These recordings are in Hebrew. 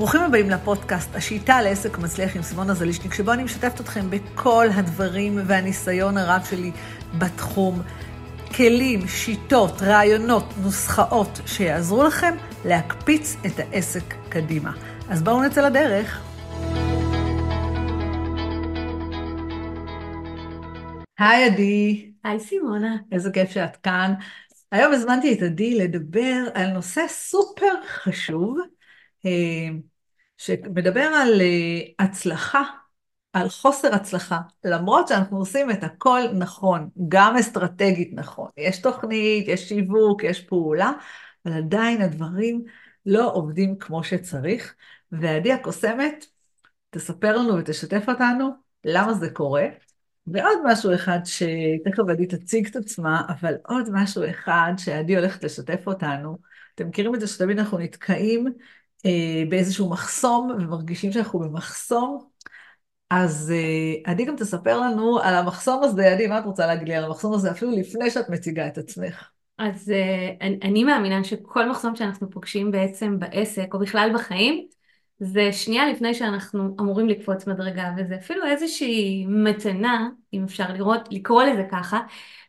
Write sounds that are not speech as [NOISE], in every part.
ברוכים הבאים לפודקאסט, השיטה לעסק מצליח עם סימונה זלישניק, שבו אני משתפת אתכם בכל הדברים והניסיון הרב שלי בתחום. כלים, שיטות, רעיונות, נוסחאות שיעזרו לכם להקפיץ את העסק קדימה. אז בואו נצא לדרך. היי עדי. היי סימונה. איזה כיף שאת כאן. היום הזמנתי את עדי לדבר על נושא סופר חשוב, אה, שמדבר על אה, הצלחה, על חוסר הצלחה, למרות שאנחנו עושים את הכל נכון, גם אסטרטגית נכון. יש תוכנית, יש שיווק, יש פעולה, אבל עדיין הדברים לא עובדים כמו שצריך. ועדי הקוסמת תספר לנו ותשתף אותנו למה זה קורה. ועוד משהו אחד שתכף עדי תציג את עצמה, אבל עוד משהו אחד שעדי הולכת לשתף אותנו. אתם מכירים את זה שתמיד אנחנו נתקעים באיזשהו מחסום ומרגישים שאנחנו במחסום, אז אה, עדי גם תספר לנו על המחסום הזה, עדי, מה את רוצה להגיד לי על המחסום הזה, אפילו לפני שאת מציגה את עצמך? אז אה, אני, אני מאמינה שכל מחסום שאנחנו פוגשים בעצם בעסק, או בכלל בחיים, זה שנייה לפני שאנחנו אמורים לקפוץ מדרגה, וזה אפילו איזושהי מתנה, אם אפשר לראות, לקרוא לזה ככה,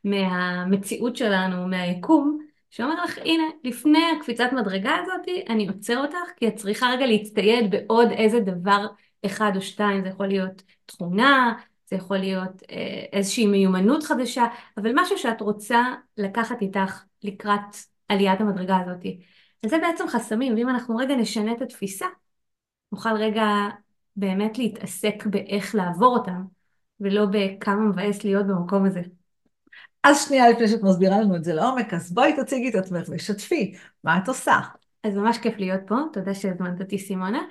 מהמציאות שלנו, מהיקום, שאומר לך, הנה, לפני הקפיצת מדרגה הזאת, אני עוצר אותך, כי את צריכה רגע להצטייד בעוד איזה דבר אחד או שתיים, זה יכול להיות תכונה, זה יכול להיות אה, איזושהי מיומנות חדשה, אבל משהו שאת רוצה לקחת איתך לקראת עליית המדרגה הזאת. אז זה בעצם חסמים, ואם אנחנו רגע נשנה את התפיסה, נוכל רגע באמת להתעסק באיך לעבור אותם, ולא בכמה מבאס להיות במקום הזה. אז שנייה לפני שאת מסבירה לנו את זה לעומק, אז בואי תציגי את עצמך ושתפי, מה את עושה? אז ממש כיף להיות פה, תודה שהזמנת אותי סימונה.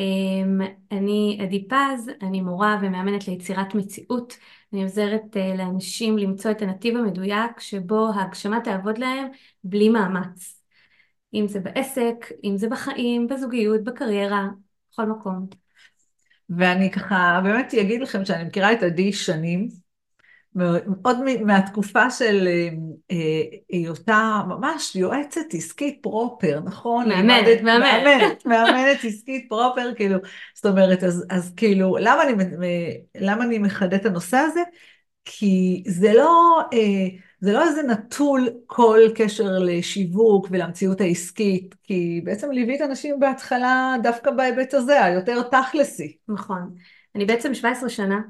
אמ, אני עדי פז, אני מורה ומאמנת ליצירת מציאות. אני עוזרת אה, לאנשים למצוא את הנתיב המדויק שבו ההגשמה תעבוד להם בלי מאמץ. אם זה בעסק, אם זה בחיים, בזוגיות, בקריירה, בכל מקום. ואני ככה באמת אגיד לכם שאני מכירה את עדי שנים, עוד מהתקופה של אה, אה, היותה ממש יועצת עסקית פרופר, נכון? מאמנת, מאמנת. מאמנת, מאמנת עסקית פרופר, כאילו, זאת אומרת, אז, אז כאילו, למה אני, למה אני מחדדת את הנושא הזה? כי זה לא, אה, זה לא איזה נטול כל קשר לשיווק ולמציאות העסקית, כי בעצם ליווית אנשים בהתחלה דווקא בהיבט הזה, היותר תכלסי. נכון. אני בעצם 17 שנה אה,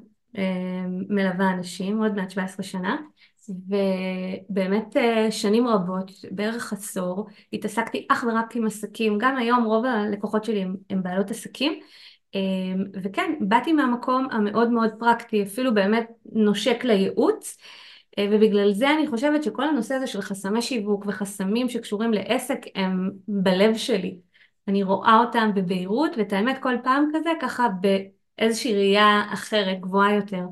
מלווה אנשים, עוד מעט 17 שנה, ובאמת אה, שנים רבות, בערך עשור, התעסקתי אך ורק עם עסקים, גם היום רוב הלקוחות שלי הם, הם בעלות עסקים, אה, וכן, באתי מהמקום המאוד מאוד פרקטי, אפילו באמת נושק לייעוץ, ובגלל זה אני חושבת שכל הנושא הזה של חסמי שיווק וחסמים שקשורים לעסק הם בלב שלי. אני רואה אותם בבהירות, ואת האמת כל פעם כזה ככה איזושהי ראייה אחרת, גבוהה יותר.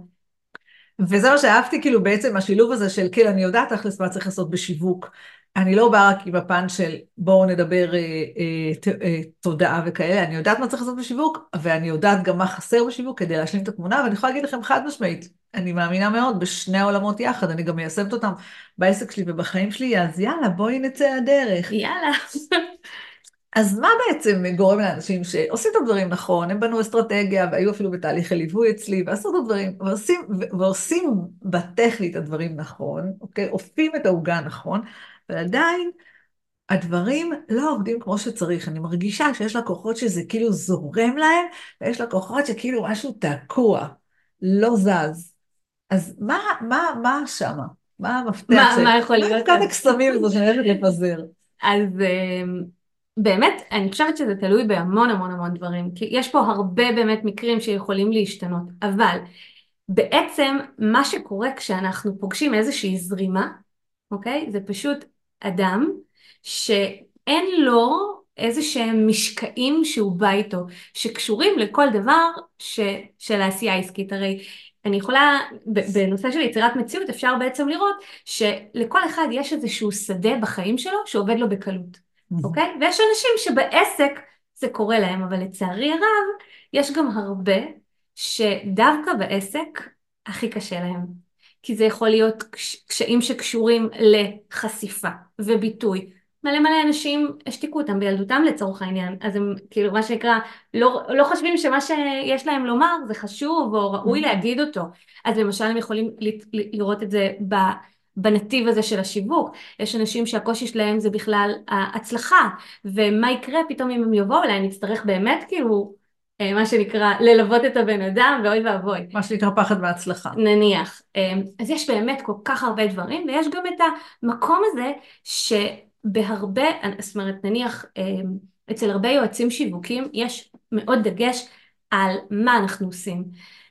וזה מה שאהבתי, כאילו בעצם השילוב הזה של כאילו אני יודעת תכלס מה צריך לעשות בשיווק. אני לא באה רק עם הפן של בואו נדבר אה, אה, ת, אה, תודעה וכאלה, אני יודעת מה צריך לעשות בשיווק, ואני יודעת גם מה חסר בשיווק כדי להשלים את התמונה, ואני יכולה להגיד לכם חד משמעית, אני מאמינה מאוד בשני העולמות יחד, אני גם מיישמת אותם בעסק שלי ובחיים שלי, אז יאללה, בואי נצא לדרך. יאללה. [LAUGHS] אז מה בעצם גורם לאנשים שעושים את הדברים נכון, הם בנו אסטרטגיה והיו אפילו בתהליך הליווי אצלי, ועשו את הדברים, ועושים, ועושים בטכנית הדברים נכון, אוקיי? אופים את העוגה נכון, אבל עדיין הדברים לא עובדים כמו שצריך. אני מרגישה שיש לקוחות שזה כאילו זורם להם, ויש לקוחות שכאילו משהו תקוע, לא זז. אז מה, מה, מה שמה? מה המפתח? מה, ש... מה יכול להיות? מה מפקד הקסמים הזו שאני הולכת לפזר? [LAUGHS] אז... אמ, באמת, אני חושבת שזה תלוי בהמון המון המון דברים, כי יש פה הרבה באמת מקרים שיכולים להשתנות, אבל בעצם מה שקורה כשאנחנו פוגשים איזושהי זרימה, אוקיי? זה פשוט אדם שאין לו איזה שהם משקעים שהוא בא איתו, שקשורים לכל דבר ש, של העשייה העסקית. הרי אני יכולה, בנושא של יצירת מציאות אפשר בעצם לראות שלכל אחד יש איזשהו שדה בחיים שלו שעובד לו בקלות. אוקיי? ויש אנשים שבעסק זה קורה להם, אבל לצערי הרב, יש גם הרבה שדווקא בעסק הכי קשה להם. כי זה יכול להיות קשיים שקשורים לחשיפה וביטוי. מלא מלא אנשים השתיקו אותם בילדותם לצורך העניין, אז הם כאילו מה שנקרא לא, לא חושבים שמה שיש להם לומר זה חשוב או ראוי להגיד אותו, אז למשל הם יכולים לראות את זה בנתיב הזה של השיווק, יש אנשים שהקושי שלהם זה בכלל ההצלחה, ומה יקרה פתאום אם הם יבואו אליי, אני אצטרך באמת כאילו אה, מה שנקרא ללוות את הבן אדם ואוי ואבוי. מה שנקרא פחד מהצלחה. נניח. אה, אז יש באמת כל כך הרבה דברים ויש גם את המקום הזה שבהרבה, זאת אומרת נניח אה, אצל הרבה יועצים שיווקים יש מאוד דגש על מה אנחנו עושים.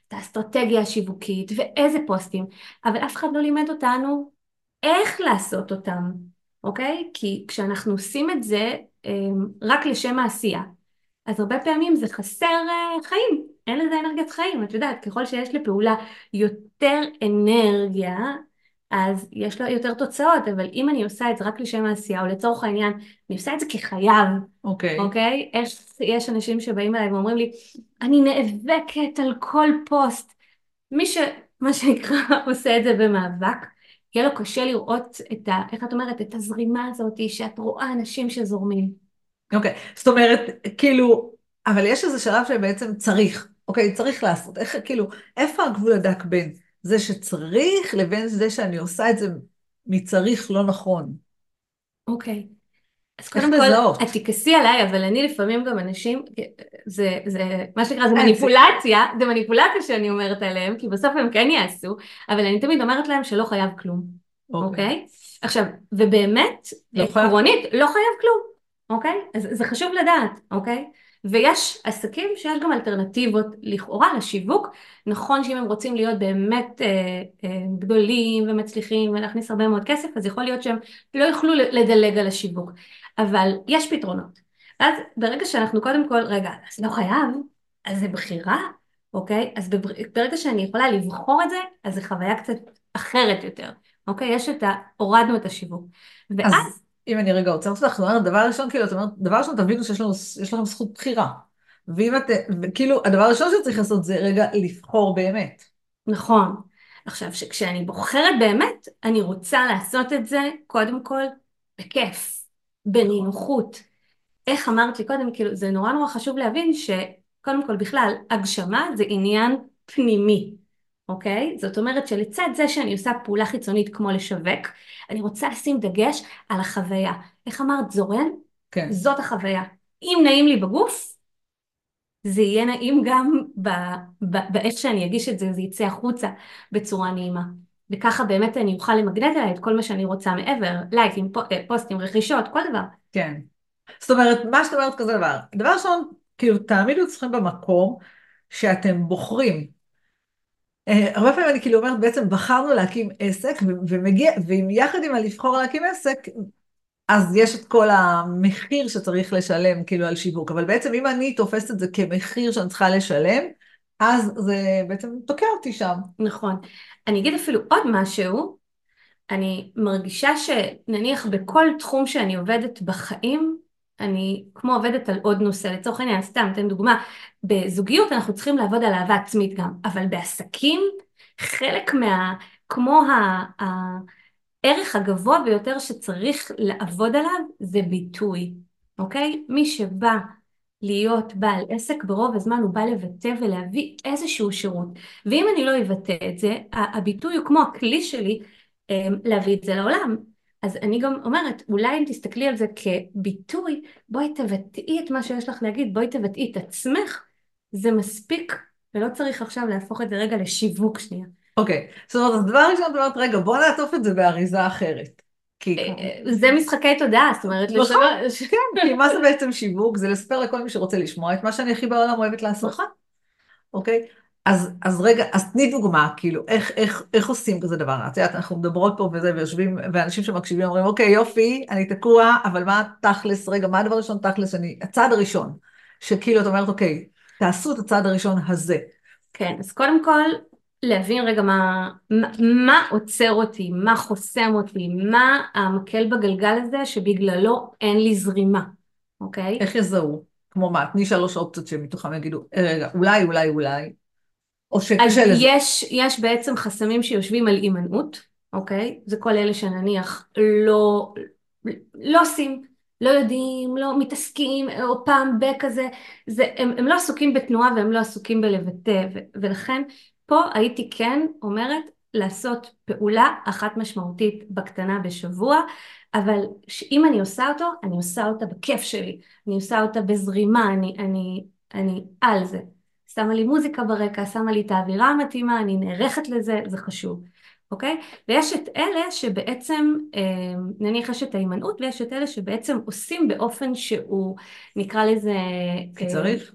את האסטרטגיה השיווקית ואיזה פוסטים, אבל אף אחד לא לימד אותנו איך לעשות אותם, אוקיי? כי כשאנחנו עושים את זה רק לשם העשייה, אז הרבה פעמים זה חסר uh, חיים, אין לזה אנרגיית חיים, את יודעת, ככל שיש לפעולה יותר אנרגיה, אז יש לה יותר תוצאות, אבל אם אני עושה את זה רק לשם העשייה, או לצורך העניין, אני עושה את זה כחייב, אוקיי? Okay. אוקיי? Okay? יש, יש אנשים שבאים אליי ואומרים לי, אני נאבקת על כל פוסט. מי שמה שנקרא [LAUGHS] עושה את זה במאבק, יהיה לו קשה לראות את ה... איך את אומרת? את הזרימה הזאת, שאת רואה אנשים שזורמים. אוקיי, okay. זאת אומרת, כאילו, אבל יש איזה שלב שבעצם צריך, אוקיי, okay, צריך לעשות. איך, כאילו, איפה הגבול הדק בין זה שצריך לבין זה שאני עושה את זה מצריך לא נכון? אוקיי. Okay. אז קודם כל, את תכעסי עליי, אבל אני לפעמים גם אנשים, זה, זה מה שנקרא, זה מניפולציה, זה מניפולציה שאני אומרת עליהם, כי בסוף הם כן יעשו, אבל אני תמיד אומרת להם שלא חייב כלום, אוקיי? Okay. Okay? עכשיו, ובאמת, לא עקרונית, לא חייב כלום. אוקיי? אז זה חשוב לדעת, אוקיי? ויש עסקים שיש גם אלטרנטיבות לכאורה לשיווק. נכון שאם הם רוצים להיות באמת אה, אה, גדולים ומצליחים ולהכניס הרבה מאוד כסף, אז יכול להיות שהם לא יוכלו לדלג על השיווק. אבל יש פתרונות. ואז ברגע שאנחנו קודם כל, רגע, אז לא חייב, אז זה בחירה, אוקיי? אז ברגע שאני יכולה לבחור את זה, אז זו חוויה קצת אחרת יותר, אוקיי? יש את ה... הורדנו את השיווק. ואז... אז... אם אני רגע עוצרת אותך, זאת אומרת, דבר ראשון, כאילו, את אומרת, דבר ראשון, תבינו שיש לנו, לכם זכות בחירה. ואם את, כאילו, הדבר הראשון שצריך לעשות זה רגע לבחור באמת. נכון. עכשיו, כשאני בוחרת באמת, אני רוצה לעשות את זה, קודם כל, בכיף, בנינוחות. איך אמרת לי קודם, כאילו, זה נורא נורא חשוב להבין שקודם כל, בכלל, הגשמה זה עניין פנימי. אוקיי? זאת אומרת שלצד זה שאני עושה פעולה חיצונית כמו לשווק, אני רוצה לשים דגש על החוויה. איך אמרת, זורן? כן. זאת החוויה. אם נעים לי בגוף, זה יהיה נעים גם באיך שאני אגיש את זה, זה יצא החוצה בצורה נעימה. וככה באמת אני אוכל למגנט עליי את כל מה שאני רוצה מעבר, לייקים, פוסטים, רכישות, כל דבר. כן. זאת אומרת, מה שאת אומרת כזה דבר. דבר ראשון, כאילו, תעמידו אתכם במקום שאתם בוחרים אה, הרבה פעמים אני כאילו אומרת, בעצם בחרנו להקים עסק, ומגיע, ואם יחד עם הלבחור להקים עסק, אז יש את כל המחיר שצריך לשלם כאילו על שיווק, אבל בעצם אם אני תופסת את זה כמחיר שאני צריכה לשלם, אז זה בעצם תוקע אותי שם. נכון. אני אגיד אפילו עוד משהו, אני מרגישה שנניח בכל תחום שאני עובדת בחיים, אני כמו עובדת על עוד נושא, לצורך העניין, סתם, אתן דוגמה, בזוגיות אנחנו צריכים לעבוד על אהבה עצמית גם, אבל בעסקים, חלק מה... כמו הערך הגבוה ביותר שצריך לעבוד עליו זה ביטוי, אוקיי? מי שבא להיות בעל עסק ברוב הזמן הוא בא לבטא ולהביא איזשהו שירות ואם אני לא אבטא את זה הביטוי הוא כמו הכלי שלי אה, להביא את זה לעולם אז אני גם אומרת, אולי אם תסתכלי על זה כביטוי, בואי תבטאי את מה שיש לך להגיד, בואי תבטאי את עצמך, זה מספיק, ולא צריך עכשיו להפוך את זה רגע לשיווק שנייה. אוקיי, okay. זאת אומרת, הדבר הראשון, את אומרת, רגע, בוא נעטוף את זה באריזה אחרת. כי... אה, אה, זה משחקי תודעה, זאת אומרת, נכון, כן, כי מה זה בעצם שיווק? זה לספר לכל מי שרוצה לשמוע את מה שאני הכי בעולם אוהבת לעשות. נכון. אוקיי? אז, אז רגע, אז תני דוגמה, כאילו, איך, איך, איך עושים כזה דבר? את יודעת, אנחנו מדברות פה וזה, ויושבים, ואנשים שמקשיבים אומרים, אוקיי, יופי, אני תקוע, אבל מה תכלס, רגע, מה הדבר הראשון תכלס, אני, הצעד הראשון, שכאילו את אומרת, אוקיי, תעשו את הצעד הראשון הזה. כן, אז קודם כל, להבין רגע מה, מה, מה עוצר אותי, מה חוסם אותי, מה המקל בגלגל הזה שבגללו אין לי זרימה, אוקיי? איך יזהו? כמו מה? תני שלוש אופציות שמתוכם יגידו, אה, רגע, אולי, אולי, אולי. או שקשה לזה? יש, יש בעצם חסמים שיושבים על הימנעות, אוקיי? זה כל אלה שנניח לא, לא עושים, לא יודעים, לא מתעסקים, או פעם בכזה, זה, הם, הם לא עסוקים בתנועה והם לא עסוקים בלבטא, ו, ולכן פה הייתי כן אומרת לעשות פעולה אחת משמעותית בקטנה בשבוע, אבל אם אני עושה אותו, אני עושה אותה בכיף שלי, אני עושה אותה בזרימה, אני, אני, אני על זה. שמה לי מוזיקה ברקע, שמה לי את האווירה המתאימה, אני נערכת לזה, זה חשוב. אוקיי? ויש את אלה שבעצם, אה, נניח יש את ההימנעות, ויש את אלה שבעצם עושים באופן שהוא, נקרא לזה... כי צריך.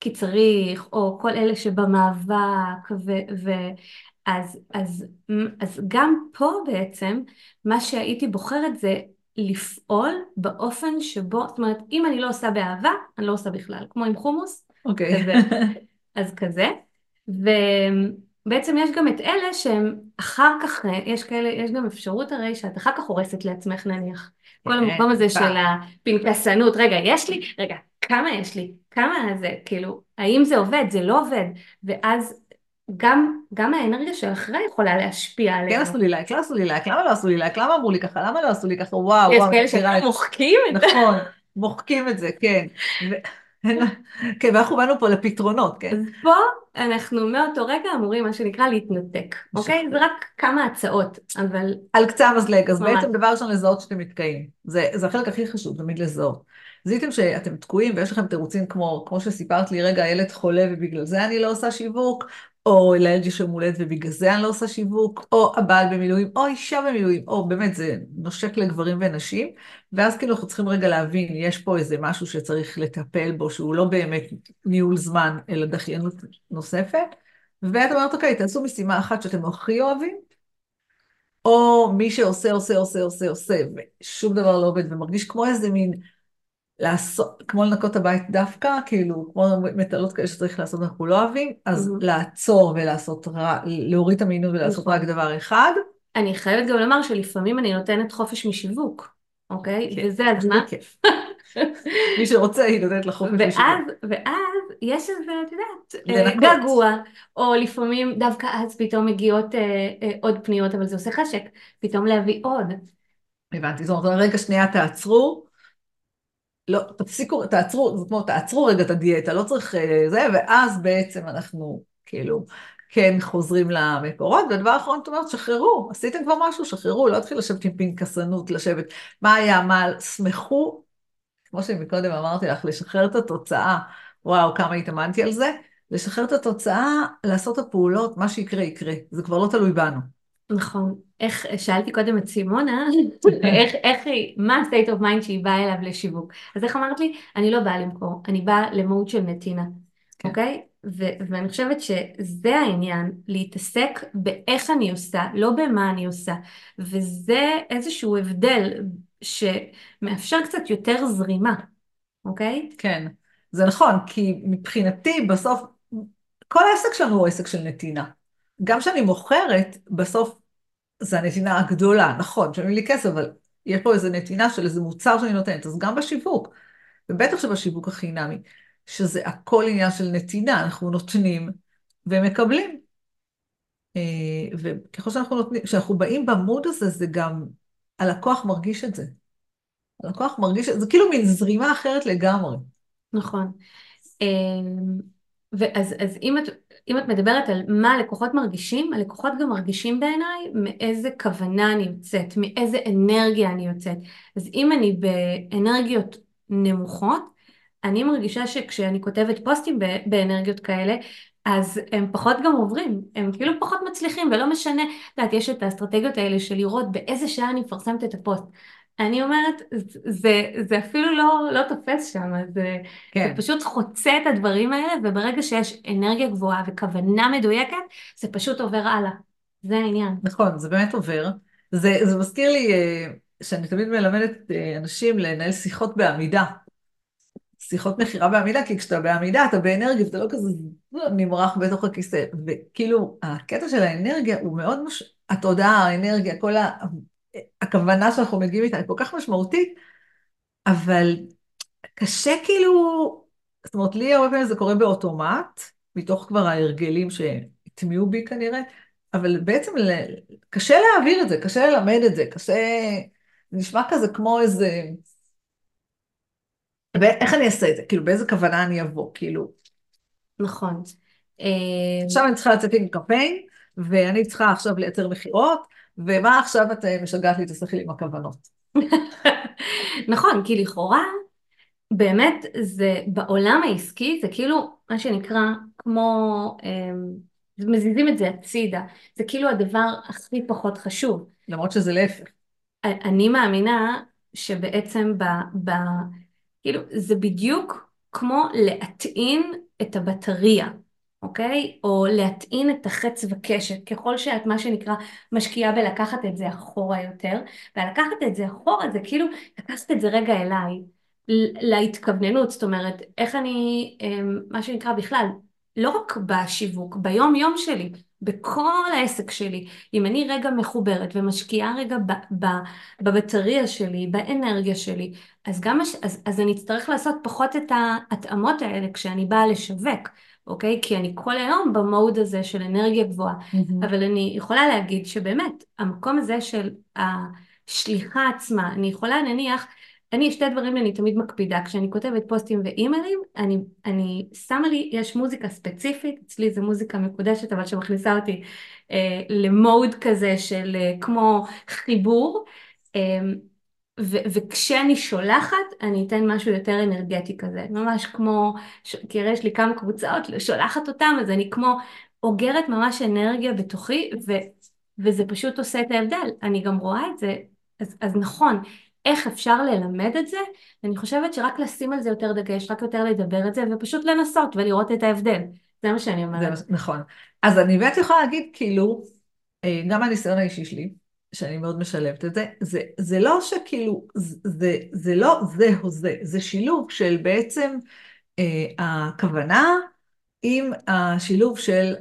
כי צריך, או כל אלה שבמאבק, ו... ו אז, אז, אז גם פה בעצם, מה שהייתי בוחרת זה לפעול באופן שבו, זאת אומרת, אם אני לא עושה באהבה, אני לא עושה בכלל, כמו עם חומוס, אוקיי. כזה, אז כזה. ו... בעצם יש גם את אלה שהם אחר כך, יש כאלה, יש גם אפשרות הרי שאת אחר כך הורסת לעצמך נניח. כל כן, המקום הזה של הפנקסנות, רגע, יש לי? רגע, כמה יש לי? כמה זה, כאילו, האם זה עובד? זה לא עובד. ואז גם, גם האנרגיה של אחרי יכולה להשפיע עליהם. כן עשו לי לייק, לא עשו לי לייק, למה לא עשו לי לייק? למה אמרו לי ככה? למה לא עשו לי ככה? וואו, יש וואו. כאלה שמוחקים את זה. נכון, מוחקים את זה, כן. כן, ואנחנו באנו פה לפתרונות, כן? אז פה אנחנו מאותו רגע אמורים, מה שנקרא, להתנתק, אוקיי? זה רק כמה הצעות, אבל... על קצה המזלג, אז בעצם דבר ראשון לזהות שאתם נתקעים. זה, זה החלק הכי חשוב, תמיד לזהות. זיהיתם שאתם תקועים ויש לכם תירוצים כמו, כמו שסיפרת לי, רגע, הילד חולה ובגלל זה אני לא עושה שיווק, או לילד יש יום הולדת ובגלל זה אני לא עושה שיווק, או הבעל במילואים, או אישה במילואים, או באמת זה נושק לגברים ונשים, ואז כאילו אנחנו צריכים רגע להבין, יש פה איזה משהו שצריך לטפל בו, שהוא לא באמת ניהול זמן, אלא דחיינות נוספת, ואת אומרת, אוקיי, תעשו משימה אחת שאתם הכי אוהבים, או מי שעושה, עושה, עושה, עושה, עושה, ושום דבר לא עובד, ומרגיש כמו איזה מין לעשות, כמו לנקות את הבית דווקא, כאילו, כמו מטלות כאלה שצריך לעשות, אנחנו לא אוהבים, אז mm-hmm. לעצור ולעשות רע, להוריד את המינון ולעשות נכון. רק דבר אחד. אני חייבת גם לומר שלפעמים אני נותנת חופש משיווק, אוקיי? כן, וזה הזמן. כיף. מי שרוצה, היא נותנת לחופש משיווק. ואז יש איזה, את יודעת, אה, געגוע, או לפעמים דווקא אז פתאום מגיעות אה, אה, עוד פניות, אבל זה עושה חשק, פתאום להביא עוד. הבנתי, זאת אומרת, רגע שנייה תעצרו. לא, תפסיקו, תעצרו, זאת אומרת, תעצרו רגע את הדיאטה, לא צריך אה, זה, ואז בעצם אנחנו כאילו כן חוזרים למקורות, והדבר האחרון, את אומרת, שחררו, עשיתם כבר משהו, שחררו, לא תתחיל לשבת עם פנקסנות, לשבת, מה היה, מה, שמחו, כמו שמקודם אמרתי לך, לשחרר את התוצאה, וואו, כמה התאמנתי על זה, לשחרר את התוצאה, לעשות את הפעולות, מה שיקרה יקרה, זה כבר לא תלוי בנו. נכון. איך, שאלתי קודם את סימונה, [LAUGHS] איך, איך היא, מה ה-state of mind שהיא באה אליו לשיווק. אז איך אמרת לי? אני לא באה למכור, אני באה למהות של נתינה, כן. אוקיי? ו- ואני חושבת שזה העניין, להתעסק באיך אני עושה, לא במה אני עושה. וזה איזשהו הבדל שמאפשר קצת יותר זרימה, אוקיי? כן, זה נכון, כי מבחינתי בסוף, כל העסק שלנו הוא עסק של נתינה. גם כשאני מוכרת, בסוף זה הנתינה הגדולה, נכון, משלמים לי כסף, אבל יש פה איזו נתינה של איזה מוצר שאני נותנת, אז גם בשיווק, ובטח שבשיווק החינמי, שזה הכל עניין של נתינה, אנחנו נותנים ומקבלים. אה, וככל שאנחנו נותנים, כשאנחנו באים במוד הזה, זה גם, הלקוח מרגיש את זה. הלקוח מרגיש, זה כאילו מין זרימה אחרת לגמרי. נכון. אה, ואז אז אם, את, אם את מדברת על מה הלקוחות מרגישים, הלקוחות גם מרגישים בעיניי מאיזה כוונה אני יוצאת, מאיזה אנרגיה אני יוצאת. אז אם אני באנרגיות נמוכות, אני מרגישה שכשאני כותבת פוסטים באנרגיות כאלה, אז הם פחות גם עוברים, הם כאילו פחות מצליחים ולא משנה, את יודעת, יש את האסטרטגיות האלה של לראות באיזה שעה אני מפרסמת את הפוסט. אני אומרת, זה, זה אפילו לא, לא תופס שם, זה, כן. זה פשוט חוצה את הדברים האלה, וברגע שיש אנרגיה גבוהה וכוונה מדויקת, זה פשוט עובר הלאה. זה העניין. נכון, זה באמת עובר. זה, זה מזכיר לי אה, שאני תמיד מלמדת אה, אנשים לנהל שיחות בעמידה. שיחות מכירה בעמידה, כי כשאתה בעמידה אתה באנרגיה, ואתה לא כזה נמרח בתוך הכיסא. וכאילו, הקטע של האנרגיה הוא מאוד מש... התודעה, האנרגיה, כל ה... הכוונה שאנחנו מגיעים איתה היא כל כך משמעותית, אבל קשה כאילו, זאת אומרת, לי הרבה פעמים זה קורה באוטומט, מתוך כבר ההרגלים שהטמיעו בי כנראה, אבל בעצם קשה להעביר את זה, קשה ללמד את זה, קשה... זה נשמע כזה כמו איזה... ואיך אני אעשה את זה? כאילו, באיזה כוונה אני אבוא? כאילו... נכון. עכשיו אני צריכה לצאת עם קמפיין, ואני צריכה עכשיו לייצר מכירות, ומה עכשיו את אה, משגעת לי את השכל עם הכוונות? [LAUGHS] נכון, כי לכאורה, באמת, זה בעולם העסקי, זה כאילו, מה שנקרא, כמו, אמ, מזיזים את זה הצידה, זה כאילו הדבר הכי פחות חשוב. למרות שזה להפך. אני מאמינה שבעצם ב, ב... כאילו, זה בדיוק כמו להטעין את הבטריה. אוקיי? או להטעין את החץ וקשת, ככל שאת מה שנקרא משקיעה בלקחת את זה אחורה יותר, ולקחת את זה אחורה זה כאילו לקחת את זה רגע אליי, להתכווננות, זאת אומרת, איך אני, אמ, מה שנקרא בכלל, לא רק בשיווק, ביום יום שלי, בכל העסק שלי, אם אני רגע מחוברת ומשקיעה רגע בבטריה שלי, באנרגיה שלי, אז, גם, אז, אז אני אצטרך לעשות פחות את ההתאמות האלה כשאני באה לשווק. אוקיי? כי אני כל היום במוד הזה של אנרגיה גבוהה. Mm-hmm. אבל אני יכולה להגיד שבאמת, המקום הזה של השליחה עצמה, אני יכולה נניח, אני שתי דברים אני תמיד מקפידה, כשאני כותבת פוסטים ואימיילים, אני, אני שמה לי, יש מוזיקה ספציפית, אצלי זו מוזיקה מקודשת, אבל שמכניסה אותי אה, למוד כזה של אה, כמו חיבור. אה, ו- וכשאני שולחת, אני אתן משהו יותר אנרגטי כזה, ממש כמו, ש- כי יש לי כמה קבוצות, שולחת אותם, אז אני כמו אוגרת ממש אנרגיה בתוכי, ו- וזה פשוט עושה את ההבדל. אני גם רואה את זה, אז, אז נכון, איך אפשר ללמד את זה? אני חושבת שרק לשים על זה יותר דגש, רק יותר לדבר את זה, ופשוט לנסות ולראות את ההבדל. זה מה שאני אומרת. זה נכון. אז אני באמת יכולה להגיד, כאילו, אה, גם מהניסיון האישי שלי, שאני מאוד משלבת את זה, זה, זה לא שכאילו, זה, זה לא זה או זה, זה שילוב של בעצם אה, הכוונה עם השילוב של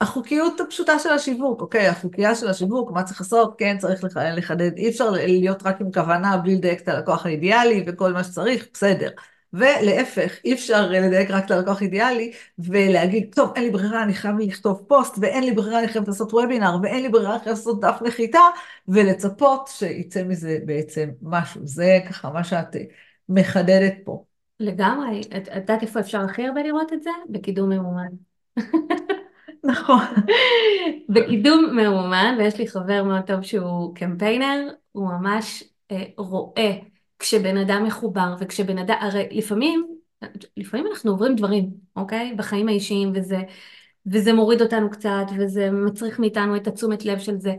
החוקיות הפשוטה של השיווק, אוקיי, החוקייה של השיווק, מה צריך לעשות, כן, צריך לחדד, אי אפשר להיות רק עם כוונה בלי לדייק את הלקוח האידיאלי וכל מה שצריך, בסדר. ולהפך, אי אפשר לדייק רק את הלקוח אידיאלי ולהגיד, טוב, אין לי ברירה, אני חייב לכתוב פוסט, ואין לי ברירה, אני חייב לעשות וובינר, ואין לי ברירה, אני חייב לעשות דף נחיתה, ולצפות שיצא מזה בעצם משהו. זה ככה מה שאת מחדדת פה. לגמרי. את יודעת איפה אפשר הכי הרבה לראות את זה? בקידום ממומן. נכון. [LAUGHS] בקידום ממומן, ויש לי חבר מאוד טוב שהוא קמפיינר, הוא ממש אה, רואה כשבן אדם מחובר וכשבן אדם, הרי לפעמים, לפעמים אנחנו עוברים דברים, אוקיי? בחיים האישיים וזה, וזה מוריד אותנו קצת וזה מצריך מאיתנו את התשומת לב של זה,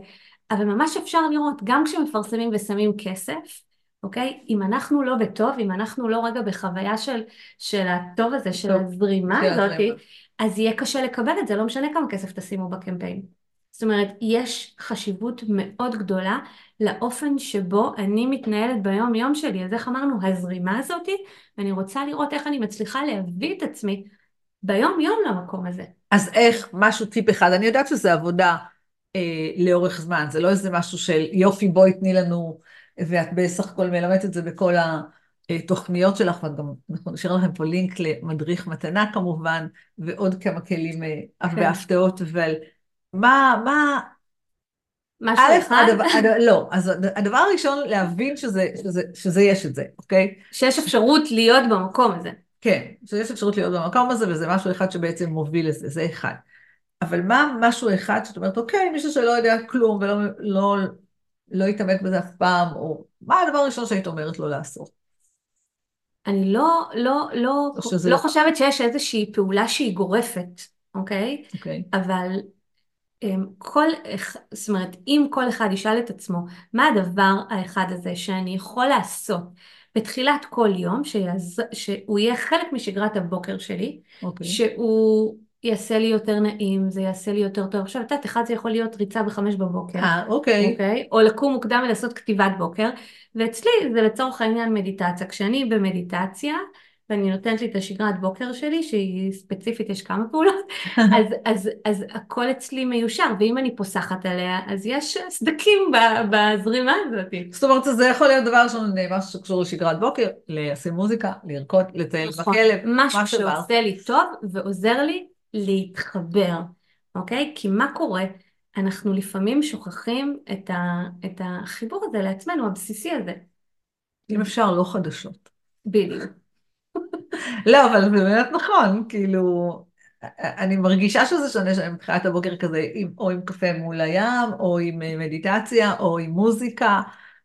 אבל ממש אפשר לראות, גם כשמפרסמים ושמים כסף, אוקיי? אם אנחנו לא בטוב, אם אנחנו לא רגע בחוויה של, של הטוב הזה, של טוב, הזרימה הזאת, אז יהיה קשה לקבל את זה, לא משנה כמה כסף תשימו בקמפיין. זאת אומרת, יש חשיבות מאוד גדולה לאופן שבו אני מתנהלת ביום יום שלי. אז איך אמרנו, הזרימה הזאתי, ואני רוצה לראות איך אני מצליחה להביא את עצמי ביום יום למקום הזה. אז איך, משהו טיפ אחד, אני יודעת שזה עבודה אה, לאורך זמן, זה לא איזה משהו של יופי בואי תני לנו, ואת בסך הכל מלמדת את זה בכל התוכניות שלך, וגם אנחנו נשאיר לכם פה לינק למדריך מתנה כמובן, ועוד כמה כלים אה, כן. והפתעות, אבל מה, מה, משהו א', אחד? הדבר, הדבר, לא, אז הדבר הראשון להבין שזה, שזה, שזה יש את זה, אוקיי? שיש אפשרות להיות במקום הזה. כן, שיש אפשרות להיות במקום הזה, וזה משהו אחד שבעצם מוביל לזה, זה אחד. אבל מה משהו אחד שאת אומרת, אוקיי, מישהו שלא יודע כלום ולא לא, לא יתעמק בזה אף פעם, או מה הדבר הראשון שהיית אומרת לו לעשות? אני לא, לא, לא, לא, לא חושבת שיש איזושהי פעולה שהיא גורפת, אוקיי? אוקיי. אבל כל, זאת אומרת, אם כל אחד ישאל את עצמו, מה הדבר האחד הזה שאני יכול לעשות בתחילת כל יום, שיעז... שהוא יהיה חלק משגרת הבוקר שלי, okay. אוקיי. שהוא יעשה לי יותר נעים, זה יעשה לי יותר טוב. עכשיו, את יודעת, אחד זה יכול להיות ריצה בחמש בבוקר. אה, אוקיי. אוקיי? או לקום מוקדם ולעשות כתיבת בוקר, ואצלי זה לצורך העניין מדיטציה. כשאני במדיטציה, ואני נותנת לי את השגרת בוקר שלי, שהיא ספציפית, יש כמה פעולות, [LAUGHS] אז, אז, אז הכל אצלי מיושר, ואם אני פוסחת עליה, אז יש סדקים בזרימה הזאת. זאת אומרת, זה יכול להיות דבר ראשון, משהו שקשור לשגרת בוקר, לשים מוזיקה, לרקוד, לטייל נכון, בכלב, משהו שעושה לי טוב ועוזר לי להתחבר, אוקיי? כי מה קורה? אנחנו לפעמים שוכחים את, ה, את החיבור הזה לעצמנו, הבסיסי הזה. אם אפשר, לא חדשות. בדיוק. לא, אבל זה באמת נכון, כאילו, אני מרגישה שזה שונה שאני מתחילת הבוקר כזה, עם, או עם קפה מול הים, או עם אה, מדיטציה, או עם מוזיקה,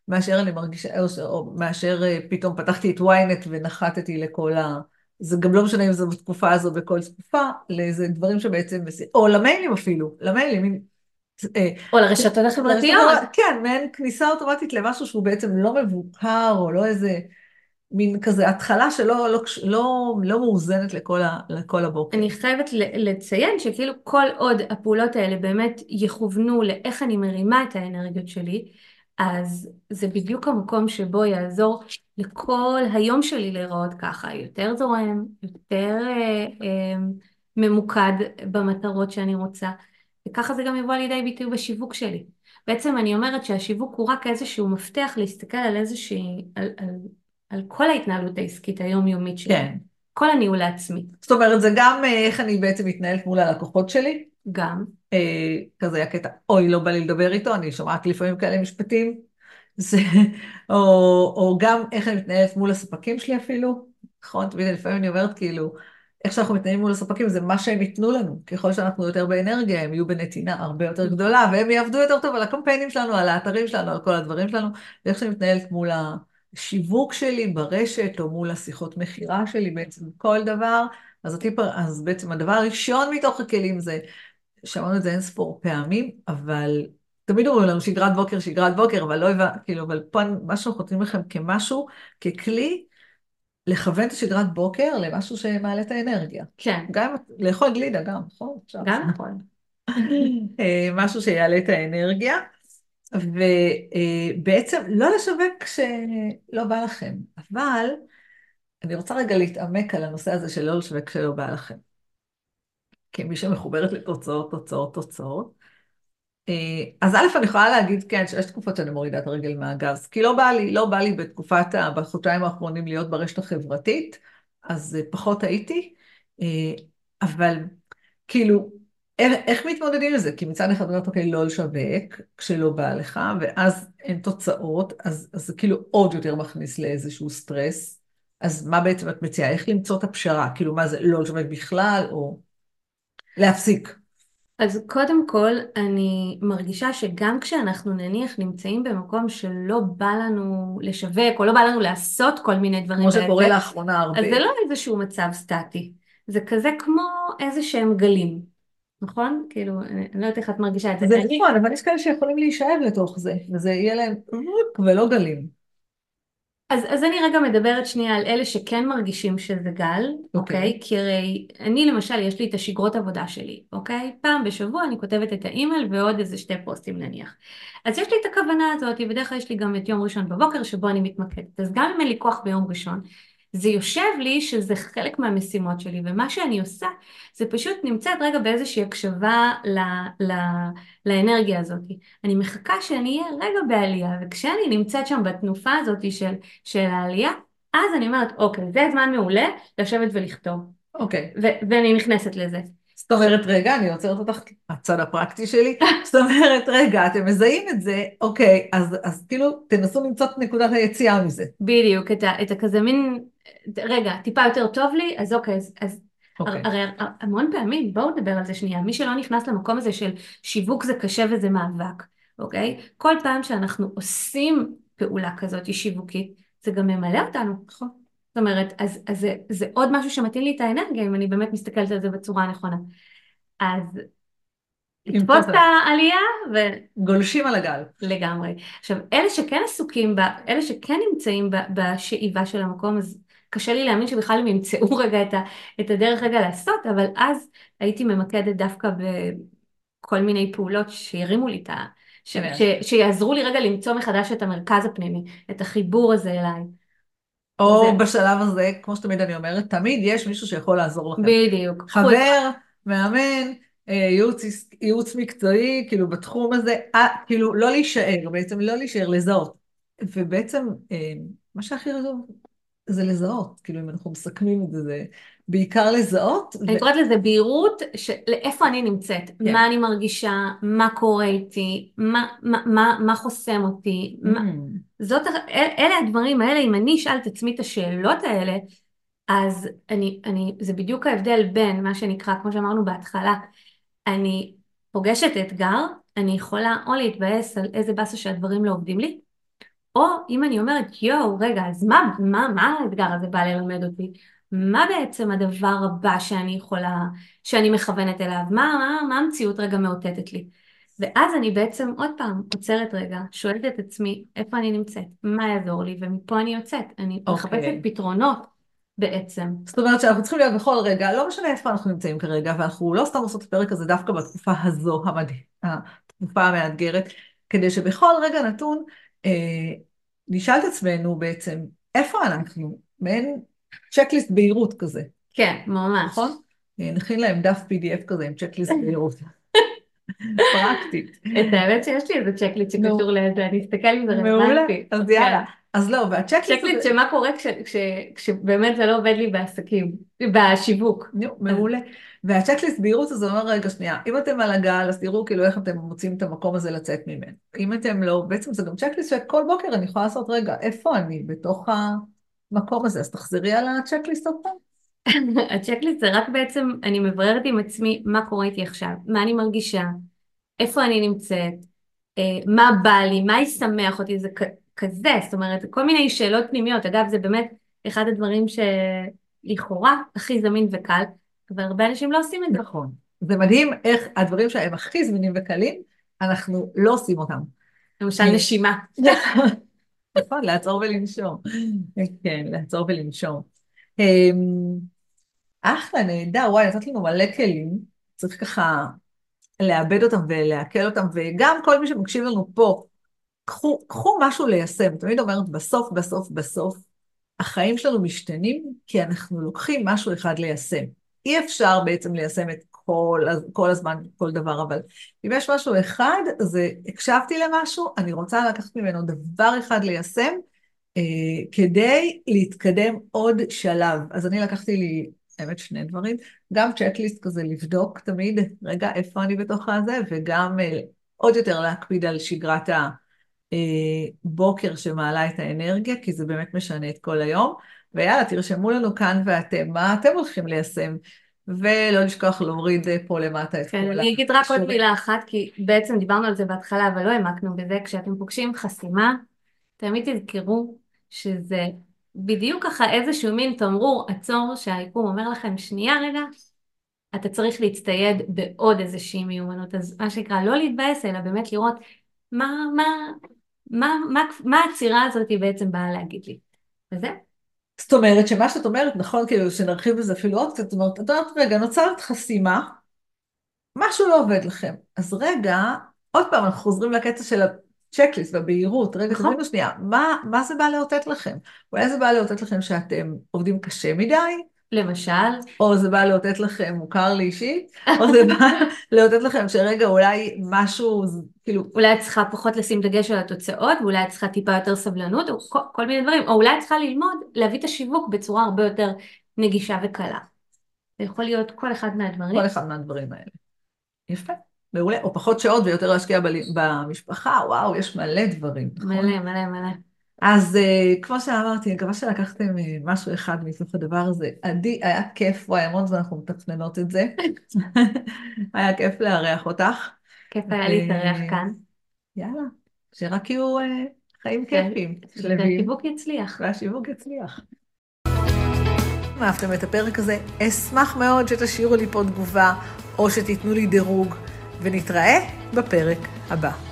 מאשר אני מרגישה, או, או מאשר אה, פתאום פתחתי את ynet ונחתתי לכל ה... זה גם לא משנה אם זה בתקופה הזו, בכל תקופה, לאיזה דברים שבעצם, או למיילים אפילו, למיילים, אה, או לרשתות החברתיות. כן, מעין כניסה אוטומטית למשהו שהוא בעצם לא מבוקר, או לא איזה מין כזה התחלה שלא לא, לא, לא מאוזנת לכל, ה, לכל הבוקר. אני חייבת לציין שכאילו כל עוד הפעולות האלה באמת יכוונו לאיך אני מרימה את האנרגיות שלי, אז זה בדיוק המקום שבו יעזור לכל היום שלי להיראות ככה, יותר זורם, יותר אה, אה, ממוקד במטרות שאני רוצה. וככה זה גם יבוא לידי ביטוי בשיווק שלי. בעצם אני אומרת שהשיווק הוא רק איזשהו מפתח להסתכל על איזושהי, על, על, על כל ההתנהלות העסקית היומיומית שלי. כן. כל הניהול העצמי. זאת אומרת, זה גם אה, איך אני בעצם מתנהלת מול הלקוחות שלי. גם. אה, כזה היה קטע, אוי, לא בא לי לדבר איתו, אני שומעת לפעמים כאלה משפטים. זה, או, או גם איך אני מתנהלת מול הספקים שלי אפילו. נכון, תמיד לפעמים אני אומרת כאילו, איך שאנחנו מתנהלים מול הספקים זה מה שהם ייתנו לנו. ככל שאנחנו יותר באנרגיה, הם יהיו בנתינה הרבה יותר גדולה, והם יעבדו יותר טוב על הקמפיינים שלנו, על האתרים שלנו, על כל הדברים שלנו, ואיך שאני מתנהלת מול השיווק שלי ברשת, או מול השיחות מכירה שלי, בעצם כל דבר. אז, הטיפ, אז בעצם הדבר הראשון מתוך הכלים זה, שמענו את זה אין ספור פעמים, אבל תמיד אומרים לנו שגרת בוקר, שגרת בוקר, אבל לא הבנתי, כאילו, אבל פה מה שאנחנו נותנים לכם כמשהו, ככלי, לכוון את השגרת בוקר למשהו שמעלה את האנרגיה. כן. גם לאכול גלידה, גם, נכון? גם נכון. [LAUGHS] אה, משהו שיעלה את האנרגיה, ובעצם לא לשווק כשלא בא לכם, אבל אני רוצה רגע להתעמק על הנושא הזה של לא לשווק כשלא בא לכם. כמי שמחוברת לתוצאות, תוצאות, תוצאות. אה, אז א', אני יכולה להגיד, כן, שיש תקופות שאני מורידה את הרגל מהגז, כי לא בא לי, לא בא לי בתקופת, בחודשיים האחרונים להיות ברשת החברתית, אז פחות הייתי, אה, אבל כאילו, איך, מתמודדים עם זה? כי מצד אחד אומרת, אוקיי, לא לשווק כשלא בא לך, ואז אין תוצאות, אז, אז זה כאילו עוד יותר מכניס לאיזשהו סטרס. אז מה בעצם את מציעה? איך למצוא את הפשרה? כאילו, מה זה, לא לשווק בכלל, או להפסיק? אז קודם כל, אני מרגישה שגם כשאנחנו נניח נמצאים במקום שלא בא לנו לשווק, או לא בא לנו לעשות כל מיני דברים, כמו שקורה לאחרונה הרבה. אז זה לא איזשהו מצב סטטי, זה כזה כמו איזה שהם גלים, נכון? כאילו, אני לא יודעת איך את מרגישה את זה. זה נכון, אבל יש כאלה שיכולים להישאב לתוך זה, וזה יהיה להם ולא גלים. אז, אז אני רגע מדברת שנייה על אלה שכן מרגישים שזה גל, אוקיי? Okay. Okay? כי הרי אני למשל, יש לי את השגרות עבודה שלי, אוקיי? Okay? פעם בשבוע אני כותבת את האימייל ועוד איזה שתי פוסטים נניח. אז יש לי את הכוונה הזאת, בדרך כלל יש לי גם את יום ראשון בבוקר שבו אני מתמקדת. אז גם אם אין לי כוח ביום ראשון, זה יושב לי שזה חלק מהמשימות שלי, ומה שאני עושה זה פשוט נמצאת רגע באיזושהי הקשבה ל, ל, לאנרגיה הזאת. אני מחכה שאני אהיה רגע בעלייה, וכשאני נמצאת שם בתנופה הזאת של, של העלייה, אז אני אומרת, אוקיי, זה זמן מעולה לשבת ולכתוב. אוקיי. ו- ואני נכנסת לזה. זאת אומרת, רגע, אני עוצרת אותך, הצד הפרקטי שלי, זאת אומרת, רגע, אתם מזהים את זה, אוקיי, אז, אז כאילו, תנסו למצוא את נקודת היציאה מזה. בדיוק, את, ה, את הכזה מין, רגע, טיפה יותר טוב לי, אז אוקיי, אז, אז אוקיי. הרי המון פעמים, בואו נדבר על זה שנייה, מי שלא נכנס למקום הזה של שיווק זה קשה וזה מאבק, אוקיי? כל פעם שאנחנו עושים פעולה כזאת שיווקית, זה גם ממלא אותנו. נכון. זאת אומרת, אז, אז זה, זה עוד משהו שמתאים לי את האנרגיה, אם אני באמת מסתכלת על זה בצורה הנכונה. אז לתפוס את העלייה ו... גולשים על הגל. לגמרי. עכשיו, אלה שכן עסוקים, בה, אלה שכן נמצאים בשאיבה של המקום, אז קשה לי להאמין שבכלל הם ימצאו [LAUGHS] רגע את, ה, את הדרך רגע לעשות, אבל אז הייתי ממקדת דווקא בכל מיני פעולות שירימו לי את ה... ש, ש, שיעזרו לי רגע למצוא מחדש את המרכז הפנימי, את החיבור הזה אליי. או זה... בשלב הזה, כמו שתמיד אני אומרת, תמיד יש מישהו שיכול לעזור לכם. בדיוק. חבר, מאמן, אה, ייעוץ, ייעוץ מקצועי, כאילו בתחום הזה, אה, כאילו לא להישאר, בעצם לא להישאר, לזהות. ובעצם, אה, מה שהכי חשוב זה לזהות, כאילו אם אנחנו מסכמים את זה, זה בעיקר לזהות. אני ו- קוראת לזה בהירות, של איפה אני נמצאת, כן. מה אני מרגישה, מה קורה איתי, מה, מה, מה, מה חוסם אותי, מה, Mm, זאת, ה- אל- אלה הדברים האלה, אם אני אשאל את עצמי את השאלות האלה, אז אני, אני, זה בדיוק ההבדל בין מה שנקרא, כמו שאמרנו בהתחלה, אני פוגשת אתגר, אני יכולה או להתבאס על איזה באסה שהדברים לא עובדים לי, או אם אני אומרת, יואו, רגע, אז מה, מה, מה האתגר הזה בא ללמד אותי? מה בעצם הדבר הבא שאני יכולה, שאני מכוונת אליו? מה, מה, מה המציאות רגע מאותתת לי? ואז אני בעצם עוד פעם עוצרת רגע, שואלת את עצמי איפה אני נמצאת, מה יעזור לי, ומפה אני יוצאת. אני אוקיי. מחפשת פתרונות בעצם. זאת אומרת שאנחנו צריכים להיות בכל רגע, לא משנה איפה אנחנו נמצאים כרגע, ואנחנו לא סתם עושות את הפרק הזה דווקא בתקופה הזו, המדהים, התקופה המאתגרת, כדי שבכל רגע נתון אה, נשאל את עצמנו בעצם, איפה אנחנו? מעין checklist בהירות כזה, כן, ממש. נכון? נכין להם דף PDF כזה עם checklist [LAUGHS] בהירות. פרקטית. את האמת שיש לי איזה checklist נו. שקשור לזה, אני אסתכל אם זה מעולה, רלוונטי. אז כן. יאללה. אז לא, וה checklist checklist הזה... שמה קורה כש, כש, כשבאמת זה לא עובד לי בעסקים, בשיווק. נו, מעולה. וה checklist בהירות הזה אומר, רגע, שנייה, אם אתם על הגל, אז תראו כאילו איך אתם מוצאים את המקום הזה לצאת ממנו. אם אתם לא, בעצם זה גם צ'קליסט שכל בוקר אני יכולה לעשות, רגע, איפה אני בתוך המקום הזה? אז תחזרי על הצ'קליסט עוד פעם. [LAUGHS] הצ'קליסט זה רק בעצם, אני מבררת עם עצמי מה קורה איתי עכשיו, מה אני מרגישה, איפה אני נמצאת, אה, מה בא לי, מה ישמח אותי, זה כזה, זאת אומרת, כל מיני שאלות פנימיות. אגב, זה באמת אחד הדברים שלכאורה הכי זמין וקל, והרבה אנשים לא עושים את זה. נכון. זה מדהים איך הדברים שהם הכי זמינים וקלים, אנחנו לא עושים אותם. למשל. נשימה. [LAUGHS] נכון, לעצור ולנשום. כן, לעצור ולנשום. אמ, אחלה, נהדר, וואי, נתת לנו מלא כלים, צריך ככה לעבד אותם ולעכל אותם, וגם כל מי שמקשיב לנו פה, קחו, קחו משהו ליישם. תמיד אומרת, בסוף, בסוף, בסוף, החיים שלנו משתנים כי אנחנו לוקחים משהו אחד ליישם. אי אפשר בעצם ליישם את כל, כל הזמן כל דבר, אבל אם יש משהו אחד, זה הקשבתי למשהו, אני רוצה לקחת ממנו דבר אחד ליישם, אה, כדי להתקדם עוד שלב. אז אני לקחתי לי, האמת, שני דברים, גם צ'קליסט כזה לבדוק תמיד, רגע, איפה אני בתוך הזה, וגם אה, עוד יותר להקפיד על שגרת הבוקר שמעלה את האנרגיה, כי זה באמת משנה את כל היום. ויאללה, תרשמו לנו כאן ואתם, מה אתם הולכים ליישם? ולא לשכוח להוריד אה, פה למטה את כן, כל אני אגיד רק עוד. מילה אחת, כי בעצם דיברנו על זה בהתחלה, אבל לא העמקנו בזה. כשאתם פוגשים חסימה, תמיד תזכרו שזה בדיוק ככה איזשהו מין תמרור עצור שהיקום אומר לכם, שנייה רגע, אתה צריך להצטייד בעוד איזושהי מיומנות. אז מה שנקרא, לא להתבאס, אלא באמת לראות מה, מה, מה, מה, מה העצירה הזאת בעצם באה להגיד לי. וזה? זאת אומרת שמה שאת אומרת, נכון, כאילו, שנרחיב בזה אפילו עוד קצת, זאת אומרת, את אומרת, רגע, נוצרת חסימה, משהו לא עובד לכם. אז רגע, עוד פעם, אנחנו חוזרים לקטע של הצ'קליסט והבהירות. רגע, נכון. תבינו שנייה, מה, מה זה בא לאותת לכם? אולי זה בא לאותת לכם שאתם עובדים קשה מדי, למשל, או זה בא לאותת לכם, מוכר לי אישית, או זה בא [LAUGHS] לאותת לכם שרגע, אולי משהו, כאילו, אולי את צריכה פחות לשים דגש על התוצאות, ואולי את צריכה טיפה יותר סבלנות, או כל, כל מיני דברים, או אולי את צריכה ללמוד להביא את השיווק בצורה הרבה יותר נגישה וקלה. זה יכול להיות כל אחד מהדברים. כל אחד מהדברים האלה. יפה, מעולה. או פחות שעות ויותר להשקיע במשפחה, וואו, יש מלא דברים, נכון? מלא, מלא, מלא. אז uh, כמו שאמרתי, אני מקווה שלקחתם uh, משהו אחד מתוך הדבר הזה. עדי, היה כיף, וואי, המון זמן אנחנו מתכננות את זה. [LAUGHS] היה כיף לארח אותך. כיף היה להתארח כאן. יאללה, שרק יהיו uh, חיים כן. כיפים, שלווים, והשיווק יצליח. והשיווק יצליח. אם אהבתם את הפרק הזה, אשמח מאוד שתשאירו לי פה תגובה, או שתיתנו לי דירוג, ונתראה בפרק הבא.